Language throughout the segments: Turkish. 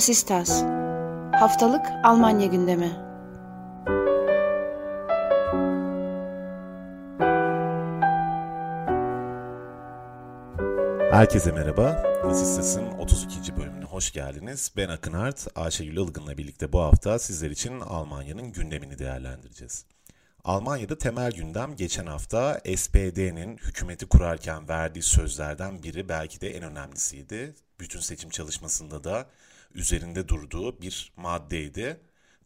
Was? Haftalık Almanya gündemi. Herkese merhaba. Vasistas'ın 32. bölümüne hoş geldiniz. Ben Akın Art, Ayşegül Ilgın'la birlikte bu hafta sizler için Almanya'nın gündemini değerlendireceğiz. Almanya'da temel gündem geçen hafta SPD'nin hükümeti kurarken verdiği sözlerden biri belki de en önemlisiydi. Bütün seçim çalışmasında da üzerinde durduğu bir maddeydi.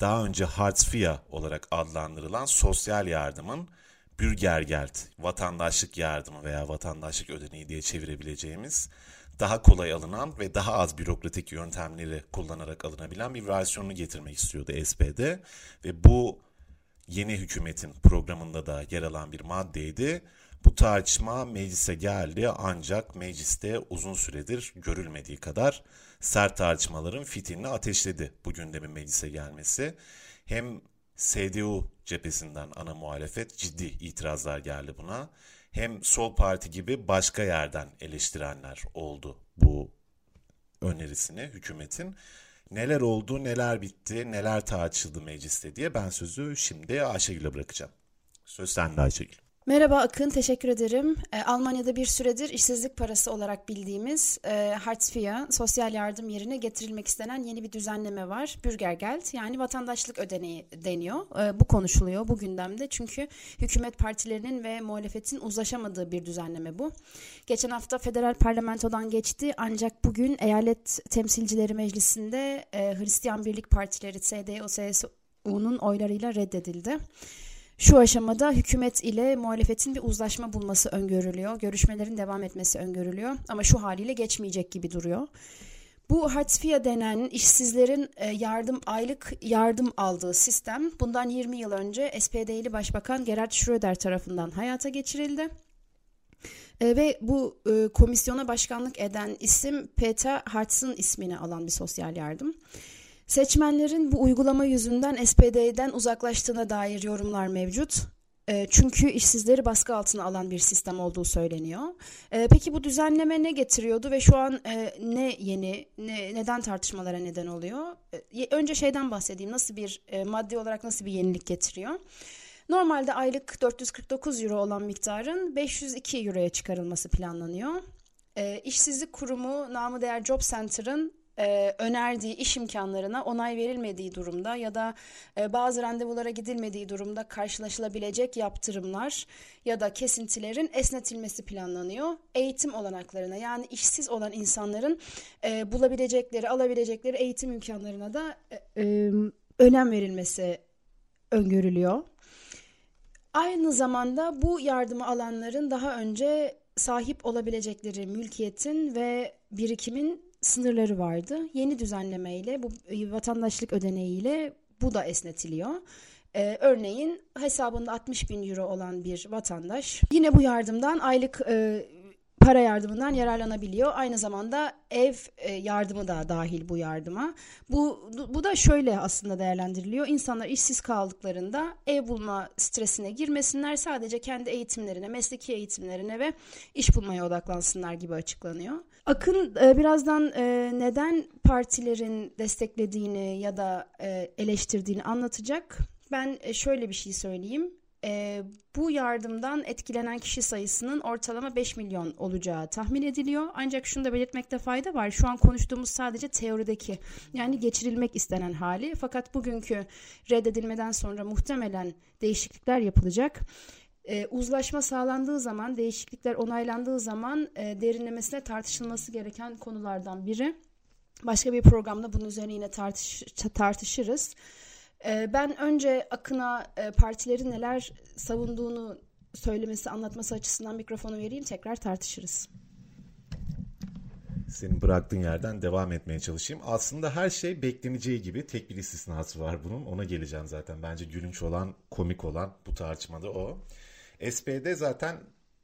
Daha önce Hartz IV olarak adlandırılan sosyal yardımın Bürgergeld, vatandaşlık yardımı veya vatandaşlık ödeneği diye çevirebileceğimiz daha kolay alınan ve daha az bürokratik yöntemleri kullanarak alınabilen bir versiyonunu getirmek istiyordu SPD ve bu yeni hükümetin programında da yer alan bir maddeydi. Bu tartışma meclise geldi ancak mecliste uzun süredir görülmediği kadar sert tartışmaların fitilini ateşledi bu gündemin meclise gelmesi. Hem CDU cephesinden ana muhalefet ciddi itirazlar geldi buna. Hem sol parti gibi başka yerden eleştirenler oldu bu önerisini hükümetin. Neler oldu, neler bitti, neler tartışıldı mecliste diye ben sözü şimdi Ayşegül'e bırakacağım. Söz sende Ayşegül. Merhaba Akın, teşekkür ederim. E, Almanya'da bir süredir işsizlik parası olarak bildiğimiz e, Hartz IV, sosyal yardım yerine getirilmek istenen yeni bir düzenleme var. Bürgergeld yani vatandaşlık ödeneği deniyor. E, bu konuşuluyor bu gündemde çünkü hükümet partilerinin ve muhalefetin uzlaşamadığı bir düzenleme bu. Geçen hafta federal parlamentodan geçti ancak bugün eyalet temsilcileri meclisinde e, Hristiyan Birlik Partileri CDU, CSU'nun oylarıyla reddedildi. Şu aşamada hükümet ile muhalefetin bir uzlaşma bulması öngörülüyor. Görüşmelerin devam etmesi öngörülüyor. Ama şu haliyle geçmeyecek gibi duruyor. Bu Hartz-IV denen işsizlerin e, yardım aylık yardım aldığı sistem bundan 20 yıl önce SPD'li Başbakan Gerhard Schröder tarafından hayata geçirildi. E, ve bu e, komisyona başkanlık eden isim Peter Hartz'ın ismini alan bir sosyal yardım. Seçmenlerin bu uygulama yüzünden SPD'den uzaklaştığına dair yorumlar mevcut. E, çünkü işsizleri baskı altına alan bir sistem olduğu söyleniyor. E, peki bu düzenleme ne getiriyordu ve şu an e, ne yeni, ne, neden tartışmalara neden oluyor? Önce şeyden bahsedeyim. Nasıl bir maddi olarak nasıl bir yenilik getiriyor? Normalde aylık 449 euro olan miktarın 502 euroya çıkarılması planlanıyor. E, işsizlik kurumu namı değer Job Center'ın e, önerdiği iş imkanlarına onay verilmediği durumda ya da e, bazı randevulara gidilmediği durumda karşılaşılabilecek yaptırımlar ya da kesintilerin esnetilmesi planlanıyor. Eğitim olanaklarına yani işsiz olan insanların e, bulabilecekleri, alabilecekleri eğitim imkanlarına da e, e, önem verilmesi öngörülüyor. Aynı zamanda bu yardımı alanların daha önce sahip olabilecekleri mülkiyetin ve birikimin sınırları vardı. Yeni düzenlemeyle bu e, vatandaşlık ödeneğiyle bu da esnetiliyor. Ee, örneğin hesabında 60 bin euro olan bir vatandaş yine bu yardımdan aylık e, para yardımından yararlanabiliyor. Aynı zamanda ev e, yardımı da dahil bu yardıma. Bu bu da şöyle aslında değerlendiriliyor. İnsanlar işsiz kaldıklarında ev bulma stresine girmesinler. Sadece kendi eğitimlerine, mesleki eğitimlerine ve iş bulmaya odaklansınlar gibi açıklanıyor. Akın e, birazdan e, neden partilerin desteklediğini ya da eleştirdiğini anlatacak. Ben şöyle bir şey söyleyeyim e, bu yardımdan etkilenen kişi sayısının ortalama 5 milyon olacağı tahmin ediliyor. Ancak şunu da belirtmekte fayda var. Şu an konuştuğumuz sadece teorideki yani geçirilmek istenen hali. Fakat bugünkü reddedilmeden sonra muhtemelen değişiklikler yapılacak. E, uzlaşma sağlandığı zaman, değişiklikler onaylandığı zaman e, derinlemesine tartışılması gereken konulardan biri. Başka bir programda bunun üzerine yine tartış tartışırız. Ee, ben önce Akın'a e, partilerin neler savunduğunu söylemesi, anlatması açısından mikrofonu vereyim. Tekrar tartışırız. Senin bıraktığın yerden devam etmeye çalışayım. Aslında her şey bekleneceği gibi tek bir istisnası var bunun. Ona geleceğim zaten. Bence gülünç olan, komik olan bu tartışmada o. SPD zaten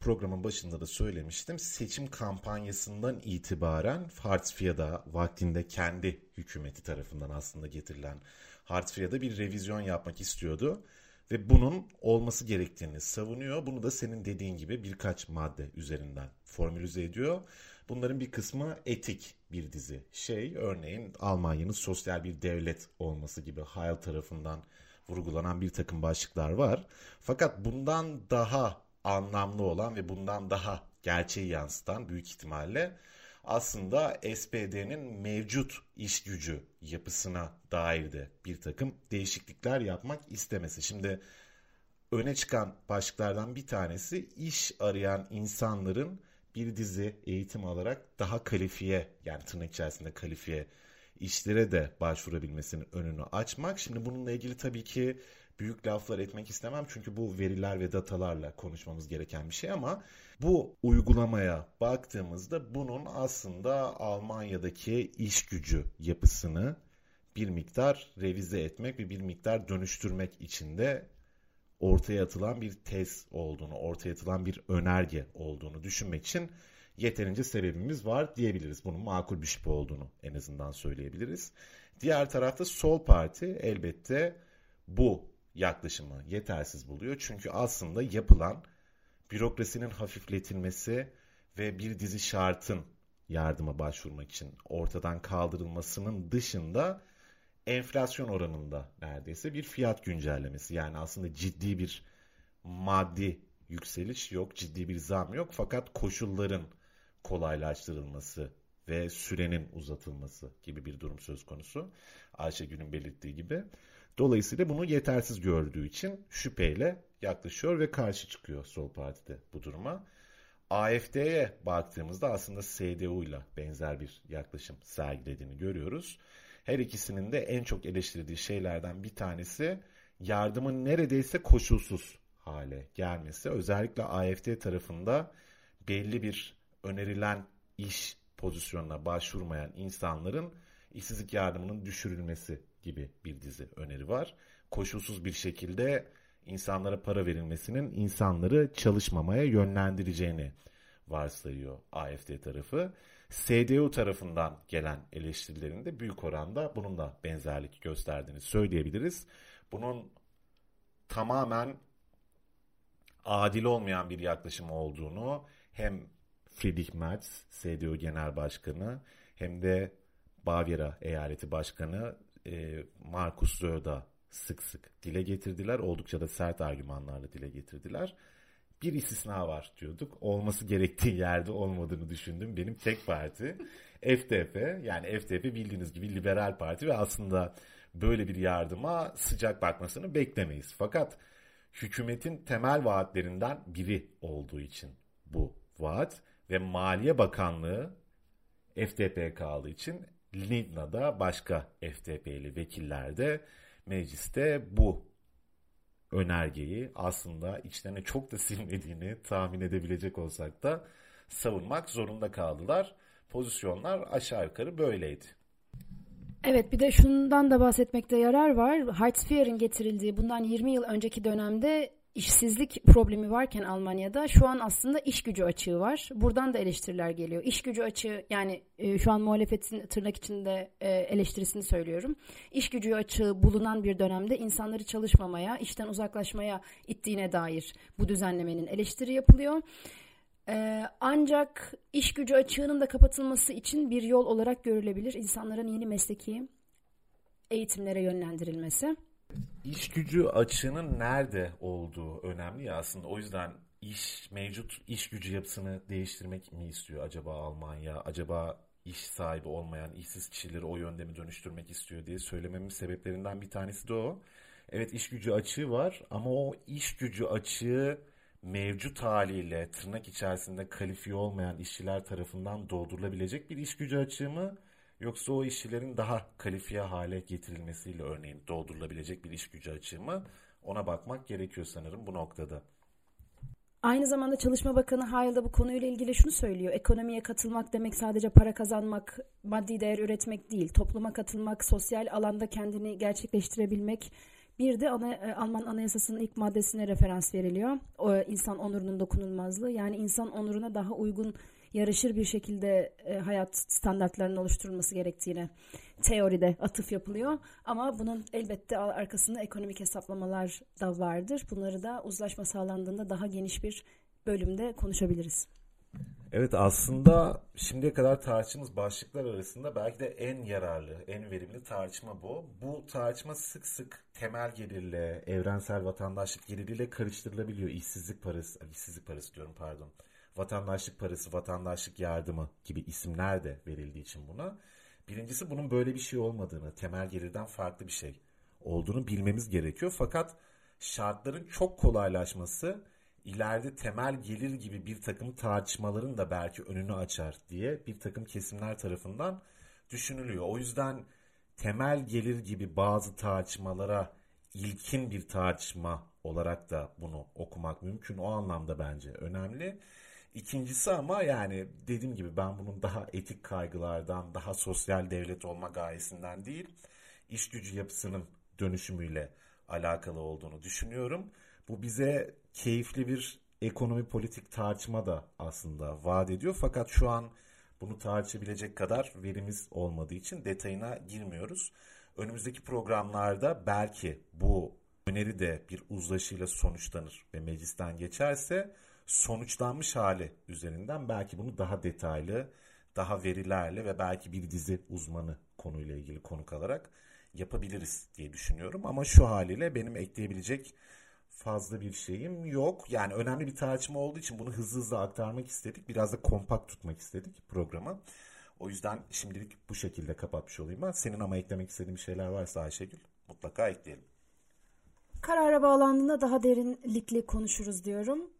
programın başında da söylemiştim. Seçim kampanyasından itibaren Hartfield'a vaktinde kendi hükümeti tarafından aslında getirilen Hartfield'a bir revizyon yapmak istiyordu. Ve bunun olması gerektiğini savunuyor. Bunu da senin dediğin gibi birkaç madde üzerinden formülize ediyor. Bunların bir kısmı etik bir dizi. Şey örneğin Almanya'nın sosyal bir devlet olması gibi Heil tarafından vurgulanan bir takım başlıklar var. Fakat bundan daha anlamlı olan ve bundan daha gerçeği yansıtan büyük ihtimalle aslında SPD'nin mevcut iş gücü yapısına dair de bir takım değişiklikler yapmak istemesi. Şimdi öne çıkan başlıklardan bir tanesi iş arayan insanların bir dizi eğitim alarak daha kalifiye yani tırnak içerisinde kalifiye işlere de başvurabilmesinin önünü açmak. Şimdi bununla ilgili tabii ki büyük laflar etmek istemem çünkü bu veriler ve datalarla konuşmamız gereken bir şey ama bu uygulamaya baktığımızda bunun aslında Almanya'daki iş gücü yapısını bir miktar revize etmek ve bir miktar dönüştürmek için de ortaya atılan bir tez olduğunu, ortaya atılan bir önerge olduğunu düşünmek için yeterince sebebimiz var diyebiliriz. Bunun makul bir şey olduğunu en azından söyleyebiliriz. Diğer tarafta Sol Parti elbette bu yaklaşımı yetersiz buluyor. Çünkü aslında yapılan bürokrasinin hafifletilmesi ve bir dizi şartın yardıma başvurmak için ortadan kaldırılmasının dışında enflasyon oranında neredeyse bir fiyat güncellemesi. Yani aslında ciddi bir maddi yükseliş yok, ciddi bir zam yok fakat koşulların kolaylaştırılması ve sürenin uzatılması gibi bir durum söz konusu. Ayşegül'ün belirttiği gibi. Dolayısıyla bunu yetersiz gördüğü için şüpheyle yaklaşıyor ve karşı çıkıyor Sol Parti'de bu duruma. AFD'ye baktığımızda aslında CDU ile benzer bir yaklaşım sergilediğini görüyoruz. Her ikisinin de en çok eleştirdiği şeylerden bir tanesi yardımın neredeyse koşulsuz hale gelmesi. Özellikle AFD tarafında belli bir önerilen iş pozisyonuna başvurmayan insanların işsizlik yardımının düşürülmesi gibi bir dizi öneri var. Koşulsuz bir şekilde insanlara para verilmesinin insanları çalışmamaya yönlendireceğini varsayıyor AFD tarafı. CDU tarafından gelen eleştirilerin de büyük oranda bununla benzerlik gösterdiğini söyleyebiliriz. Bunun tamamen adil olmayan bir yaklaşım olduğunu hem Friedrich Merz, CDU Genel Başkanı hem de Bavyera Eyaleti Başkanı e, Markus Söder sık sık dile getirdiler. Oldukça da sert argümanlarla dile getirdiler. Bir istisna var diyorduk. Olması gerektiği yerde olmadığını düşündüm. Benim tek parti FDP. Yani FDP bildiğiniz gibi liberal parti ve aslında böyle bir yardıma sıcak bakmasını beklemeyiz. Fakat hükümetin temel vaatlerinden biri olduğu için bu vaat ve Maliye Bakanlığı FDP kaldığı için Lindna'da başka FDP'li vekiller de mecliste bu önergeyi aslında içlerine çok da silmediğini tahmin edebilecek olsak da savunmak zorunda kaldılar. Pozisyonlar aşağı yukarı böyleydi. Evet bir de şundan da bahsetmekte yarar var. Hartz getirildiği bundan 20 yıl önceki dönemde işsizlik problemi varken Almanya'da şu an aslında iş gücü açığı var. Buradan da eleştiriler geliyor. İş gücü açığı yani e, şu an muhalefetin tırnak içinde e, eleştirisini söylüyorum. İş gücü açığı bulunan bir dönemde insanları çalışmamaya, işten uzaklaşmaya ittiğine dair bu düzenlemenin eleştiri yapılıyor. E, ancak iş gücü açığının da kapatılması için bir yol olarak görülebilir. İnsanların yeni mesleki eğitimlere yönlendirilmesi iş gücü açığının nerede olduğu önemli ya aslında. O yüzden iş mevcut iş gücü yapısını değiştirmek mi istiyor acaba Almanya? Acaba iş sahibi olmayan işsiz kişileri o yönde mi dönüştürmek istiyor diye söylememin sebeplerinden bir tanesi de o. Evet iş gücü açığı var ama o iş gücü açığı mevcut haliyle tırnak içerisinde kalifiye olmayan işçiler tarafından doldurulabilecek bir iş gücü açığı mı? Yoksa o işçilerin daha kalifiye hale getirilmesiyle örneğin doldurulabilecek bir iş gücü açığı mı? Ona bakmak gerekiyor sanırım bu noktada. Aynı zamanda Çalışma Bakanı Hayal'da bu konuyla ilgili şunu söylüyor. Ekonomiye katılmak demek sadece para kazanmak, maddi değer üretmek değil. Topluma katılmak, sosyal alanda kendini gerçekleştirebilmek. Bir de ana, e, Alman Anayasası'nın ilk maddesine referans veriliyor. O insan onurunun dokunulmazlığı. Yani insan onuruna daha uygun yarışır bir şekilde e, hayat standartlarının oluşturulması gerektiğine teoride atıf yapılıyor. Ama bunun elbette arkasında ekonomik hesaplamalar da vardır. Bunları da uzlaşma sağlandığında daha geniş bir bölümde konuşabiliriz. Evet aslında şimdiye kadar tartıştığımız başlıklar arasında belki de en yararlı, en verimli tartışma bu. Bu tartışma sık sık temel gelirle, evrensel vatandaşlık geliriyle karıştırılabiliyor. İşsizlik parası, işsizlik parası diyorum pardon. Vatandaşlık parası, vatandaşlık yardımı gibi isimler de verildiği için buna. Birincisi bunun böyle bir şey olmadığını, temel gelirden farklı bir şey olduğunu bilmemiz gerekiyor. Fakat şartların çok kolaylaşması ileride temel gelir gibi bir takım tartışmaların da belki önünü açar diye bir takım kesimler tarafından düşünülüyor. O yüzden temel gelir gibi bazı tartışmalara ilkin bir tartışma olarak da bunu okumak mümkün. O anlamda bence önemli. İkincisi ama yani dediğim gibi ben bunun daha etik kaygılardan, daha sosyal devlet olma gayesinden değil, iş gücü yapısının dönüşümüyle alakalı olduğunu düşünüyorum. Bu bize keyifli bir ekonomi politik tartışma da aslında vaat ediyor. Fakat şu an bunu tartışabilecek kadar verimiz olmadığı için detayına girmiyoruz. Önümüzdeki programlarda belki bu öneri de bir uzlaşıyla sonuçlanır ve meclisten geçerse sonuçlanmış hali üzerinden belki bunu daha detaylı, daha verilerle ve belki bir dizi uzmanı konuyla ilgili konuk alarak yapabiliriz diye düşünüyorum. Ama şu haliyle benim ekleyebilecek fazla bir şeyim yok. Yani önemli bir tartışma olduğu için bunu hızlı hızlı aktarmak istedik. Biraz da kompakt tutmak istedik programı. O yüzden şimdilik bu şekilde kapatmış olayım ben. Senin ama eklemek istediğin şeyler varsa Ayşegül mutlaka ekleyelim. Karara bağlandığında daha derinlikli konuşuruz diyorum.